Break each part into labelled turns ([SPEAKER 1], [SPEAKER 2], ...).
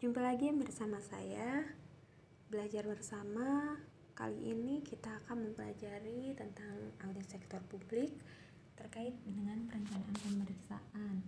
[SPEAKER 1] Jumpa lagi bersama saya. Belajar bersama. Kali ini kita akan mempelajari tentang audit sektor publik terkait dengan perencanaan pemeriksaan.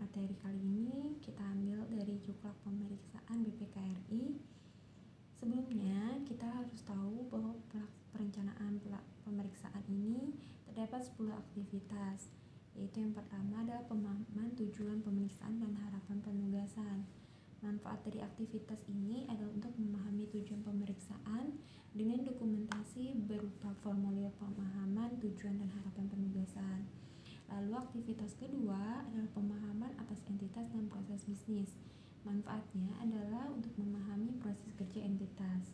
[SPEAKER 1] Materi kali ini kita ambil dari Juklak Pemeriksaan BPKRI Sebelumnya kita harus tahu bahwa perencanaan pemeriksaan ini terdapat 10 aktivitas yaitu yang pertama adalah pemahaman tujuan pemeriksaan dan harapan penugasan. Manfaat dari aktivitas ini adalah untuk memahami tujuan pemeriksaan dengan dokumentasi berupa formulir pemahaman tujuan dan harapan penugasan. Lalu aktivitas kedua adalah pemahaman atas entitas dan proses bisnis. Manfaatnya adalah untuk memahami proses kerja entitas.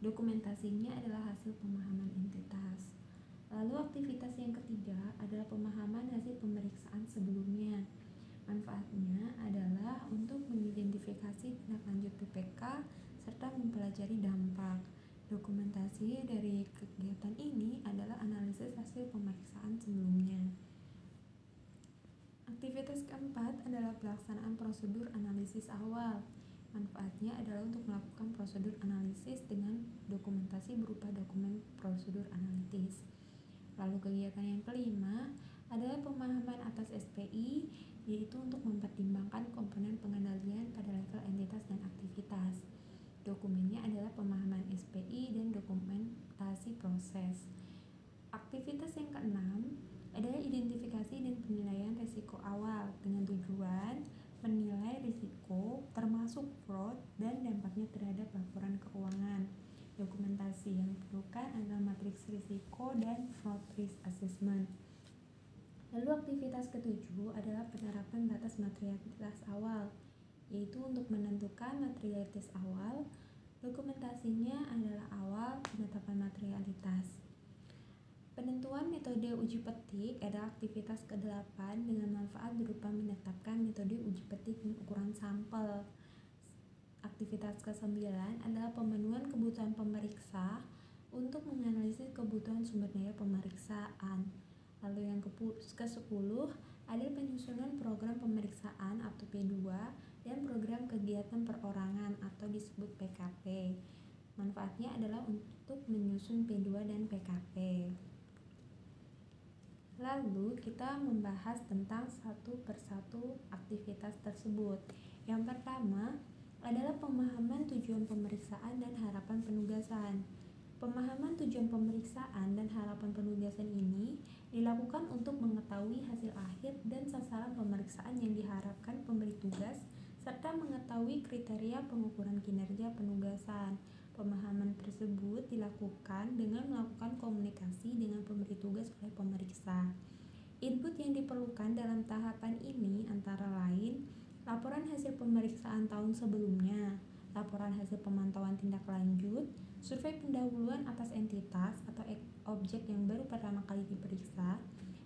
[SPEAKER 1] Dokumentasinya adalah hasil pemahaman entitas. Lalu aktivitas yang ketiga adalah pemahaman hasil pemeriksaan sebelumnya. Manfaatnya adalah untuk mengidentifikasi tindak lanjut PPK serta mempelajari dampak. Dokumentasi dari kegiatan ini adalah analisis hasil pemeriksaan sebelumnya. Aktivitas keempat adalah pelaksanaan prosedur analisis awal. Manfaatnya adalah untuk melakukan prosedur analisis dengan dokumentasi berupa dokumen prosedur analitis. Lalu kegiatan yang kelima adalah pemahaman atas SPI, yaitu untuk mempertimbangkan komponen pengendalian pada level entitas dan aktivitas. Dokumennya adalah pemahaman SPI dan dokumentasi proses. Aktivitas yang keenam adalah identifikasi dan penilaian risiko awal dengan tujuan menilai risiko termasuk fraud dan dampaknya terhadap laporan keuangan. Dokumentasi yang diperlukan adalah matriks risiko dan fraud risk assessment. Lalu aktivitas ketujuh adalah penerapan batas materialitas awal, yaitu untuk menentukan materialitas awal, dokumentasinya adalah awal penetapan materialitas. Penentuan metode uji petik adalah aktivitas ke-8 dengan manfaat berupa menetapkan metode uji petik dan ukuran sampel. Aktivitas ke-9 adalah pemenuhan kebutuhan pemeriksa untuk menganalisis kebutuhan sumber daya pemeriksaan. Lalu yang ke-10 adalah penyusunan program pemeriksaan atau P2 dan program kegiatan perorangan atau disebut PKP. Manfaatnya adalah untuk menyusun P2 dan PKP. Lalu kita membahas tentang satu persatu aktivitas tersebut. Yang pertama, adalah pemahaman tujuan pemeriksaan dan harapan penugasan. Pemahaman tujuan pemeriksaan dan harapan penugasan ini dilakukan untuk mengetahui hasil akhir dan sasaran pemeriksaan yang diharapkan pemberi tugas serta mengetahui kriteria pengukuran kinerja penugasan. Pemahaman tersebut dilakukan dengan melakukan komunikasi dengan pemberi tugas oleh pemeriksa. Input yang diperlukan dalam tahapan ini antara lain laporan hasil pemeriksaan tahun sebelumnya, laporan hasil pemantauan tindak lanjut, survei pendahuluan atas entitas atau objek yang baru pertama kali diperiksa,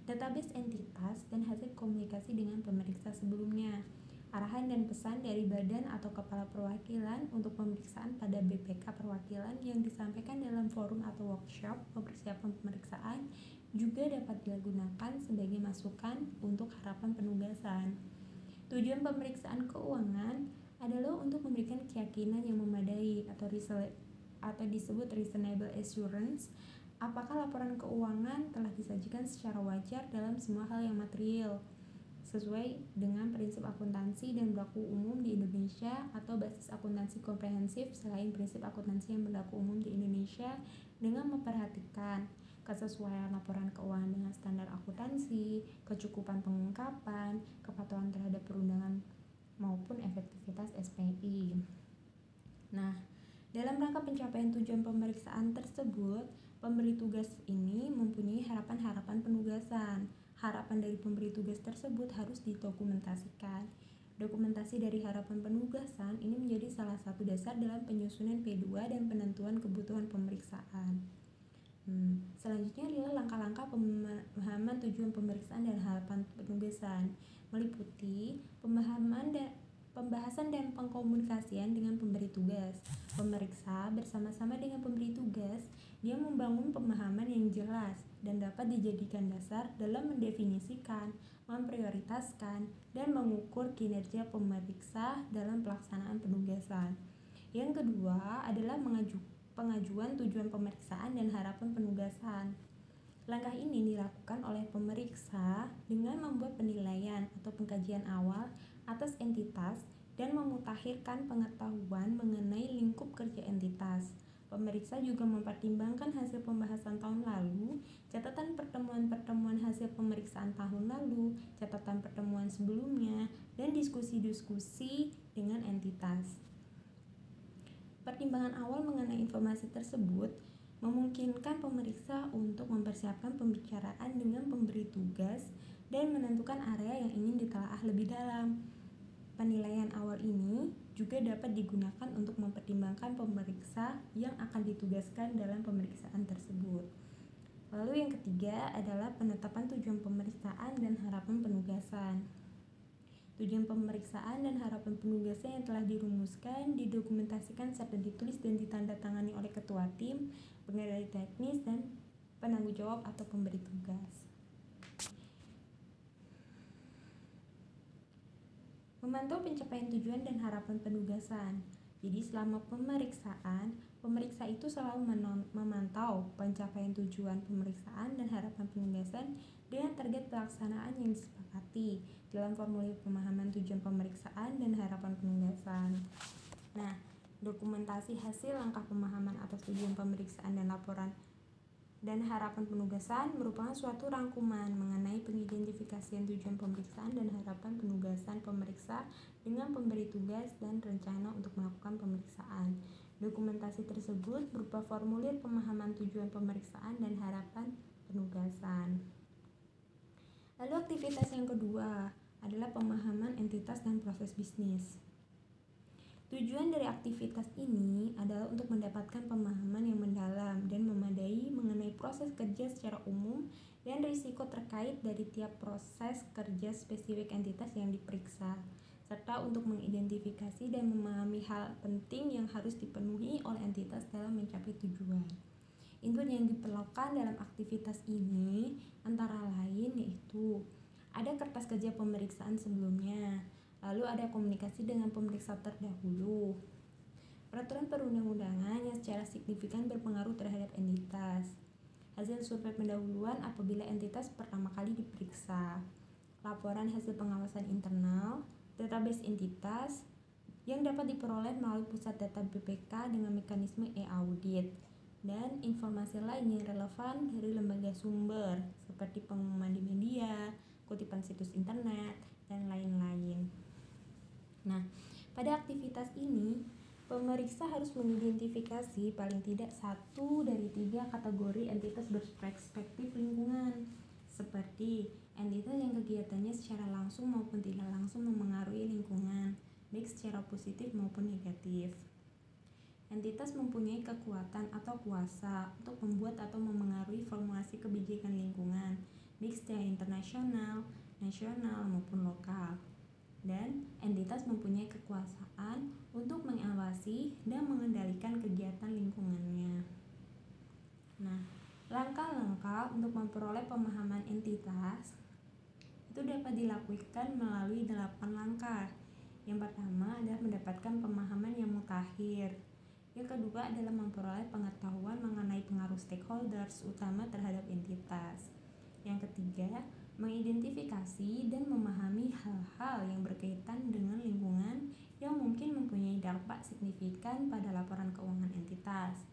[SPEAKER 1] database entitas, dan hasil komunikasi dengan pemeriksa sebelumnya. Arahan dan pesan dari badan atau kepala perwakilan untuk pemeriksaan pada BPK perwakilan yang disampaikan dalam forum atau workshop persiapan pemeriksaan juga dapat digunakan sebagai masukan untuk harapan penugasan. Tujuan pemeriksaan keuangan adalah untuk memberikan keyakinan yang memadai atau atau disebut reasonable assurance apakah laporan keuangan telah disajikan secara wajar dalam semua hal yang material sesuai dengan prinsip akuntansi dan berlaku umum di Indonesia atau basis akuntansi komprehensif selain prinsip akuntansi yang berlaku umum di Indonesia dengan memperhatikan kesesuaian laporan keuangan dengan standar akuntansi, kecukupan pengungkapan, kepatuhan terhadap perundangan maupun efektivitas SPI. Nah, dalam rangka pencapaian tujuan pemeriksaan tersebut, pemberi tugas ini mempunyai harapan-harapan penugasan. Harapan dari pemberi tugas tersebut harus didokumentasikan. Dokumentasi dari harapan penugasan ini menjadi salah satu dasar dalam penyusunan P2 dan penentuan kebutuhan pemeriksaan. Hmm. Selanjutnya adalah langkah-langkah pemahaman tujuan pemeriksaan dan harapan penugasan, meliputi pemahaman dan pembahasan dan pengkomunikasian dengan pemberi tugas. Pemeriksa bersama-sama dengan pemberi tugas, dia membangun pemahaman yang jelas dan dapat dijadikan dasar dalam mendefinisikan memprioritaskan, dan mengukur kinerja pemeriksa dalam pelaksanaan penugasan. Yang kedua adalah mengaju, pengajuan tujuan pemeriksaan dan harapan penugasan. Langkah ini dilakukan oleh pemeriksa dengan membuat penilaian atau pengkajian awal atas entitas dan memutakhirkan pengetahuan mengenai lingkup kerja entitas. Pemeriksa juga mempertimbangkan hasil pembahasan tahun lalu, catatan pertemuan-pertemuan hasil pemeriksaan tahun lalu, catatan pertemuan sebelumnya, dan diskusi-diskusi dengan entitas. Pertimbangan awal mengenai informasi tersebut memungkinkan pemeriksa untuk mempersiapkan pembicaraan dengan pemberi tugas dan menentukan area yang ingin ditelaah lebih dalam. Penilaian awal ini juga dapat digunakan untuk mempertimbangkan pemeriksa yang akan ditugaskan dalam pemeriksaan tersebut. Lalu yang ketiga adalah penetapan tujuan pemeriksaan dan harapan penugasan. Tujuan pemeriksaan dan harapan penugasan yang telah dirumuskan, didokumentasikan serta ditulis dan ditandatangani oleh ketua tim, pengendali teknis, dan penanggung jawab atau pemberi tugas. Memantau pencapaian tujuan dan harapan penugasan. Jadi selama pemeriksaan, pemeriksa itu selalu memantau pencapaian tujuan pemeriksaan dan harapan penugasan dengan target pelaksanaan yang disepakati dalam formulir pemahaman tujuan pemeriksaan dan harapan penugasan. Nah, dokumentasi hasil langkah pemahaman atas tujuan pemeriksaan dan laporan dan harapan penugasan merupakan suatu rangkuman mengenai pengidentifikasian tujuan pemeriksaan dan harapan penugasan pemeriksa dengan pemberi tugas dan rencana untuk melakukan pemeriksaan. Dokumentasi tersebut berupa formulir pemahaman tujuan pemeriksaan dan harapan penugasan. Lalu aktivitas yang kedua adalah pemahaman entitas dan proses bisnis. Tujuan dari aktivitas ini adalah untuk mendapatkan pemahaman yang mendalam dan memadai mengenai proses kerja secara umum dan risiko terkait dari tiap proses kerja spesifik entitas yang diperiksa, serta untuk mengidentifikasi dan memahami hal penting yang harus dipenuhi oleh entitas dalam mencapai tujuan. Input yang diperlukan dalam aktivitas ini antara lain yaitu ada kertas kerja pemeriksaan sebelumnya, Lalu ada komunikasi dengan pemeriksa terdahulu. Peraturan perundang-undangan yang secara signifikan berpengaruh terhadap entitas. Hasil survei pendahuluan apabila entitas pertama kali diperiksa. Laporan hasil pengawasan internal, database entitas yang dapat diperoleh melalui pusat data BPK dengan mekanisme e-audit dan informasi lain yang relevan dari lembaga sumber seperti pengumuman di media, kutipan situs internet, dan lain-lain. Nah, pada aktivitas ini, pemeriksa harus mengidentifikasi paling tidak satu dari tiga kategori entitas berperspektif lingkungan, seperti entitas yang kegiatannya secara langsung maupun tidak langsung memengaruhi lingkungan, baik secara positif maupun negatif. Entitas mempunyai kekuatan atau kuasa untuk membuat atau memengaruhi formulasi kebijakan lingkungan, baik secara internasional, nasional, maupun lokal dan entitas mempunyai kekuasaan untuk mengawasi dan mengendalikan kegiatan lingkungannya. Nah, langkah-langkah untuk memperoleh pemahaman entitas itu dapat dilakukan melalui delapan langkah. Yang pertama adalah mendapatkan pemahaman yang mutakhir. Yang kedua adalah memperoleh pengetahuan mengenai pengaruh stakeholders utama terhadap entitas. Yang ketiga, mengidentifikasi dan memahami hal-hal yang berkaitan dengan lingkungan yang mungkin mempunyai dampak signifikan pada laporan keuangan entitas.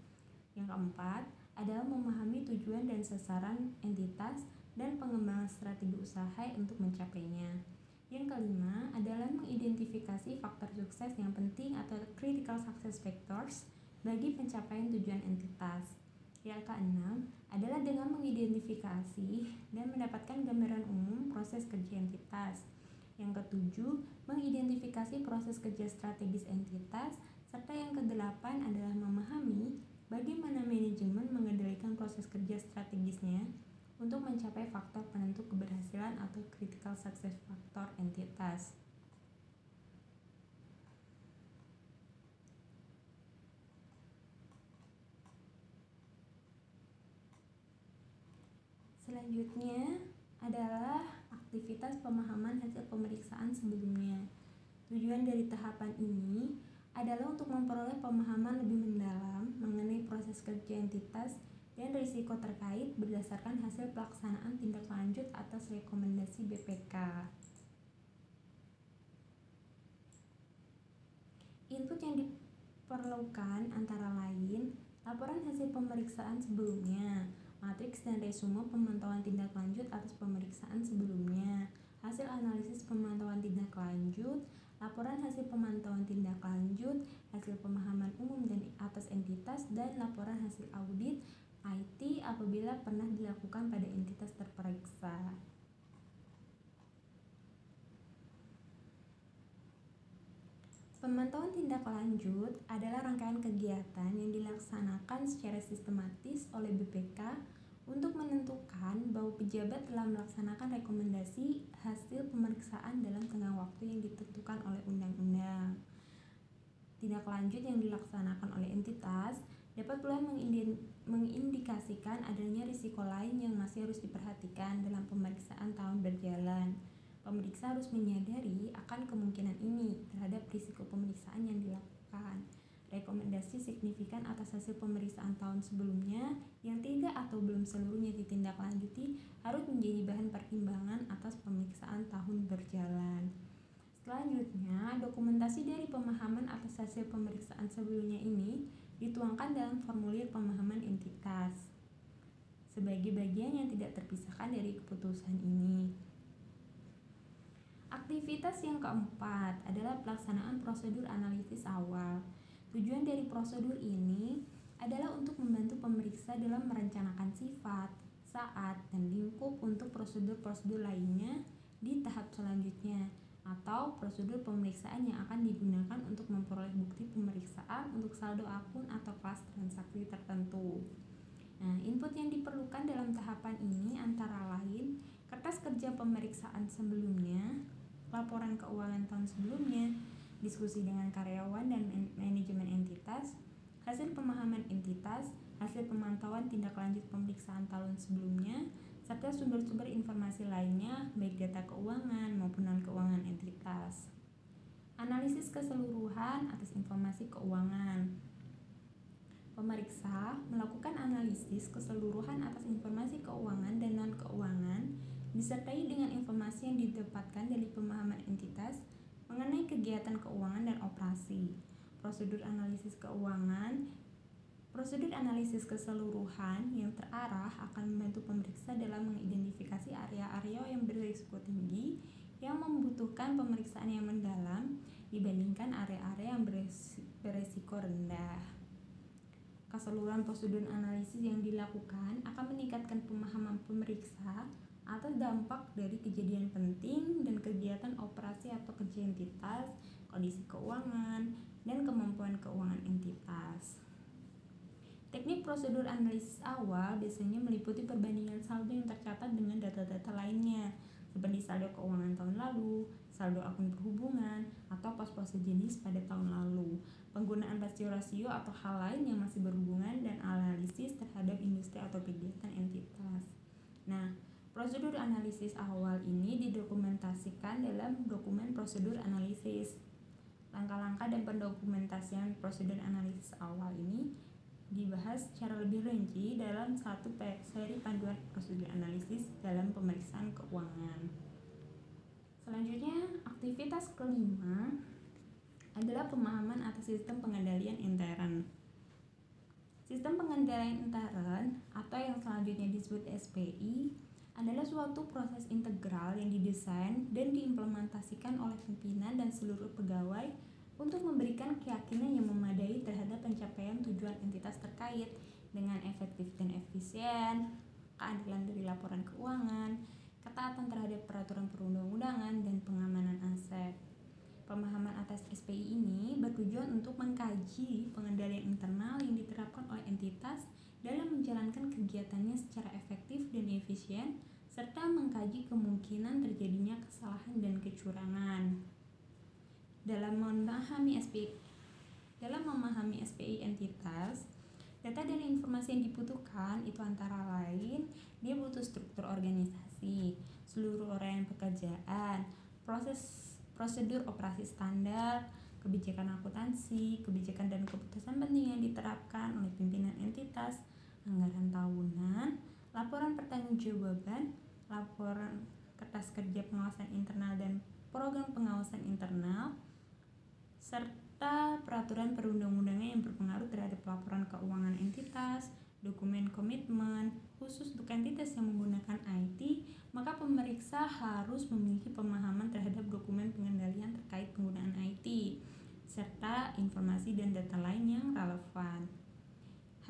[SPEAKER 1] Yang keempat adalah memahami tujuan dan sasaran entitas dan pengembangan strategi usaha untuk mencapainya. Yang kelima adalah mengidentifikasi faktor sukses yang penting atau critical success factors bagi pencapaian tujuan entitas. Yang keenam adalah dengan mengidentifikasi dan mendapatkan gambaran umum proses kerja entitas. Yang ketujuh, mengidentifikasi proses kerja strategis entitas, serta yang kedelapan adalah memahami bagaimana manajemen mengendalikan proses kerja strategisnya untuk mencapai faktor penentu keberhasilan atau critical success factor entitas. Selanjutnya adalah aktivitas pemahaman hasil pemeriksaan sebelumnya. Tujuan dari tahapan ini adalah untuk memperoleh pemahaman lebih mendalam mengenai proses kerja entitas dan risiko terkait berdasarkan hasil pelaksanaan tindak lanjut atas rekomendasi BPK. Input yang diperlukan antara lain laporan hasil pemeriksaan sebelumnya, matriks dan resume pemantauan tindak lanjut atas pemeriksaan sebelumnya, hasil analisis pemantauan tindak lanjut, laporan hasil pemantauan tindak lanjut, hasil pemahaman umum dan atas entitas, dan laporan hasil audit IT apabila pernah dilakukan pada entitas terperiksa. Pemantauan tindak lanjut adalah rangkaian kegiatan yang dilaksanakan secara sistematis oleh BPK untuk menentukan bahwa pejabat telah melaksanakan rekomendasi hasil pemeriksaan dalam tengah waktu yang ditentukan oleh undang-undang. Tindak lanjut yang dilaksanakan oleh entitas dapat pula mengindikasikan adanya risiko lain yang masih harus diperhatikan dalam pemeriksaan tahun berjalan Pemeriksa harus menyadari akan kemungkinan ini terhadap risiko pemeriksaan yang dilakukan. Rekomendasi signifikan atas hasil pemeriksaan tahun sebelumnya yang tidak atau belum seluruhnya ditindaklanjuti harus menjadi bahan pertimbangan atas pemeriksaan tahun berjalan. Selanjutnya, dokumentasi dari pemahaman atas hasil pemeriksaan sebelumnya ini dituangkan dalam formulir pemahaman entitas sebagai bagian yang tidak terpisahkan dari keputusan ini. Aktivitas yang keempat adalah pelaksanaan prosedur analisis awal. Tujuan dari prosedur ini adalah untuk membantu pemeriksa dalam merencanakan sifat, saat, dan lingkup untuk prosedur-prosedur lainnya di tahap selanjutnya atau prosedur pemeriksaan yang akan digunakan untuk memperoleh bukti pemeriksaan untuk saldo akun atau kelas transaksi tertentu. Nah, input yang diperlukan dalam tahapan ini antara lain kertas kerja pemeriksaan sebelumnya, laporan keuangan tahun sebelumnya, diskusi dengan karyawan dan manajemen entitas, hasil pemahaman entitas, hasil pemantauan tindak lanjut pemeriksaan tahun sebelumnya, serta sumber-sumber informasi lainnya baik data keuangan maupun non-keuangan entitas. Analisis keseluruhan atas informasi keuangan. Pemeriksa melakukan analisis keseluruhan atas informasi keuangan disertai dengan informasi yang didapatkan dari pemahaman entitas mengenai kegiatan keuangan dan operasi, prosedur analisis keuangan, prosedur analisis keseluruhan yang terarah akan membantu pemeriksa dalam mengidentifikasi area-area yang berisiko tinggi yang membutuhkan pemeriksaan yang mendalam dibandingkan area-area yang beresiko rendah. Keseluruhan prosedur analisis yang dilakukan akan meningkatkan pemahaman pemeriksa atas dampak dari kejadian penting dan kegiatan operasi atau kerja entitas, kondisi keuangan, dan kemampuan keuangan entitas. Teknik prosedur analisis awal biasanya meliputi perbandingan saldo yang tercatat dengan data-data lainnya, seperti saldo keuangan tahun lalu, saldo akun perhubungan, atau pos-pos sejenis pada tahun lalu, penggunaan rasio-rasio atau hal lain yang masih berhubungan dan analisis terhadap industri atau kegiatan entitas. Nah, Prosedur analisis awal ini didokumentasikan dalam dokumen prosedur analisis. Langkah-langkah dan pendokumentasian prosedur analisis awal ini dibahas secara lebih rinci dalam satu seri panduan prosedur analisis dalam pemeriksaan keuangan. Selanjutnya, aktivitas kelima adalah pemahaman atas sistem pengendalian intern. Sistem pengendalian intern atau yang selanjutnya disebut SPI suatu proses integral yang didesain dan diimplementasikan oleh pimpinan dan seluruh pegawai untuk memberikan keyakinan yang memadai terhadap pencapaian tujuan entitas terkait dengan efektif dan efisien, keadilan dari laporan keuangan, ketaatan terhadap peraturan perundang-undangan, dan pengamanan aset. Pemahaman atas SPI ini bertujuan untuk mengkaji pengendalian internal yang diterapkan oleh entitas dalam menjalankan kegiatannya secara efektif dan efisien, serta mengkaji kemungkinan terjadinya kesalahan dan kecurangan. Dalam memahami SPI, dalam memahami SPI entitas, data dan informasi yang dibutuhkan itu antara lain dia butuh struktur organisasi, seluruh orang pekerjaan, proses prosedur operasi standar, kebijakan akuntansi, kebijakan dan keputusan penting yang diterapkan oleh pimpinan entitas, anggaran tahunan, laporan pertanggungjawaban, laporan kertas kerja pengawasan internal dan program pengawasan internal, serta peraturan perundang-undangan yang berpengaruh terhadap laporan keuangan entitas, dokumen komitmen, khusus untuk entitas yang menggunakan IT, maka pemeriksa harus memiliki pemahaman terhadap dokumen pengendalian terkait penggunaan IT, serta informasi dan data lain yang relevan.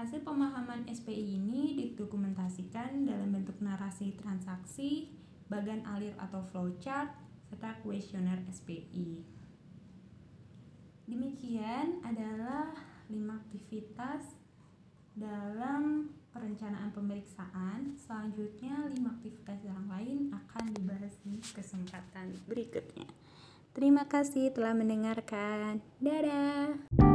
[SPEAKER 1] Hasil pemahaman SPI ini didokumentasikan dalam bentuk narasi transaksi, bagan alir atau flowchart, serta kuesioner SPI. Demikian adalah lima aktivitas dalam perencanaan pemeriksaan. Selanjutnya, lima aktivitas yang lain akan dibahas di kesempatan berikutnya. Terima kasih telah mendengarkan. Dadah.